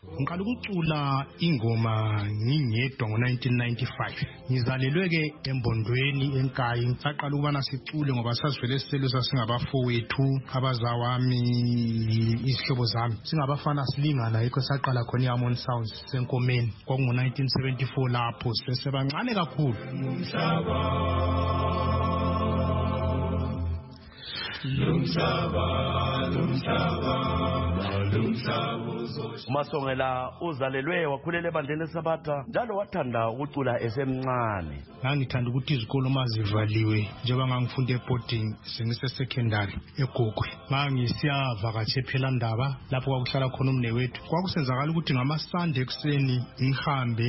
ngiqala ukucula ingoma ngingedwa ngo-1995 ngizalelwe-ke embondweni enkayi saqala ukubana sicule ngoba sasivele siselo sasingabafowethu abazawami izihlobo zami singabafana silingana yikho saqala khona i-amon sounds senkomeni kwakungu-1974 lapho sesebancane kakhulu umasongela uzalelwe wakhulela ebandleni lesabatha njalo wathanda ukucula esemncane ngangithanda ukuthi izikolo uma zivaliwe njengoba ngangifunda eboarding sengisesecondary egogwe ngangisiyavakatsha ephelandaba lapho kwakuhlala khona umnewethu kwakusenzakala ukuthi ngamasande ekuseni ngihambe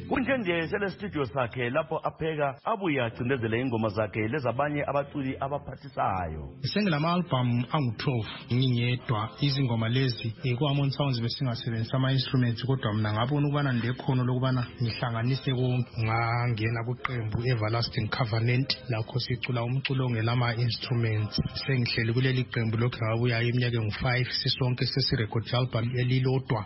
kunje nje selestudio sakhe lapho apheka abuye acindezele ingoma zakhe lezabanye abaculi abaphathisayo sengilama-albhamu angu-12 ngingedwa izingoma lezi ku-amon sounds besingasebenzisa ama-instruments kodwa mna ngabona ukubana ndilekhono lokubana ngihlanganise konke ngangena kuqembu everlasting covenant lakho sicula umculo ongelama-instruments sengihleli kuleli qembu lokhu ngabuyayo iminyaka engu-5 sisonke sesirekhodi albhamu elilodwa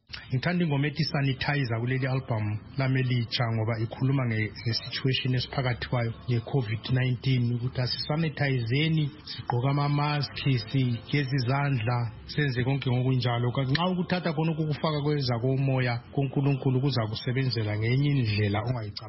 ngithanda ingoma ethi sanitizer kuleli album lami elitsha ngoba ikhuluma nge-situation esiphakathi kwayo nge-covid-19 ukuthi asisanithayizeni sigqoke amamaski sigeze izandla senze konke ngokunjalo nxa ukuthatha khona ukukufaka kweza komoya kunkulunkulu kuzakusebenzela ngenye indlela ongayicaba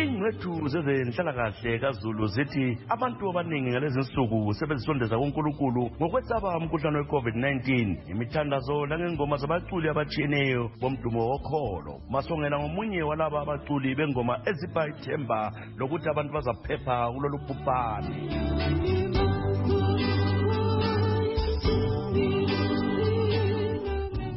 ingcethu zezenhlalakahle kazulu zithi abantu abaningi ngalezi nsuku sebezisondeza kunkulunkulu ngokwesaba umkhuhlane we-covid-19 imithandazo langengoma zabaculi abatshiyeneyo bomdumo wokholo masongela ngomunye walaba abaculi bengoma ezipha ithemba lokuthi abantu bazaphepha kulolu bhubhane